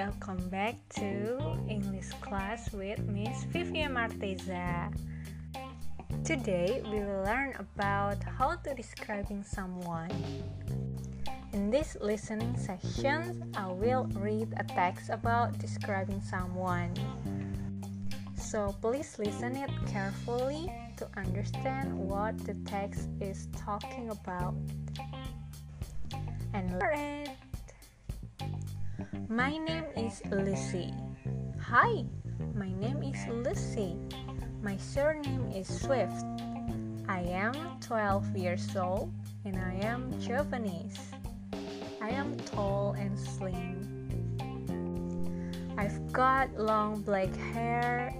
welcome back to English class with Miss Vivian Marteza. Today we will learn about how to describing someone. In this listening session, I will read a text about describing someone. So please listen it carefully to understand what the text is talking about. And learn my name is Lucy. Hi, my name is Lucy. My surname is Swift. I am 12 years old and I am Japanese. I am tall and slim. I've got long black hair,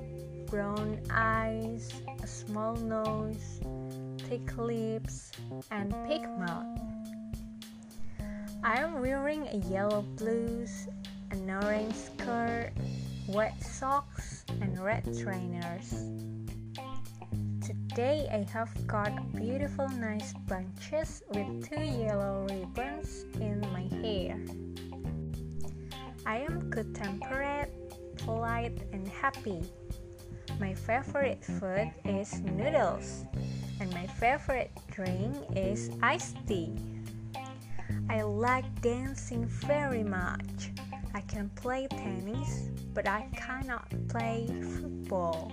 brown eyes, a small nose, thick lips, and pink mouth. I am wearing a yellow blouse, an orange skirt, white socks, and red trainers. Today I have got beautiful nice bunches with two yellow ribbons in my hair. I am good tempered, polite, and happy. My favorite food is noodles, and my favorite drink is iced tea. I like dancing very much. I can play tennis, but I cannot play football.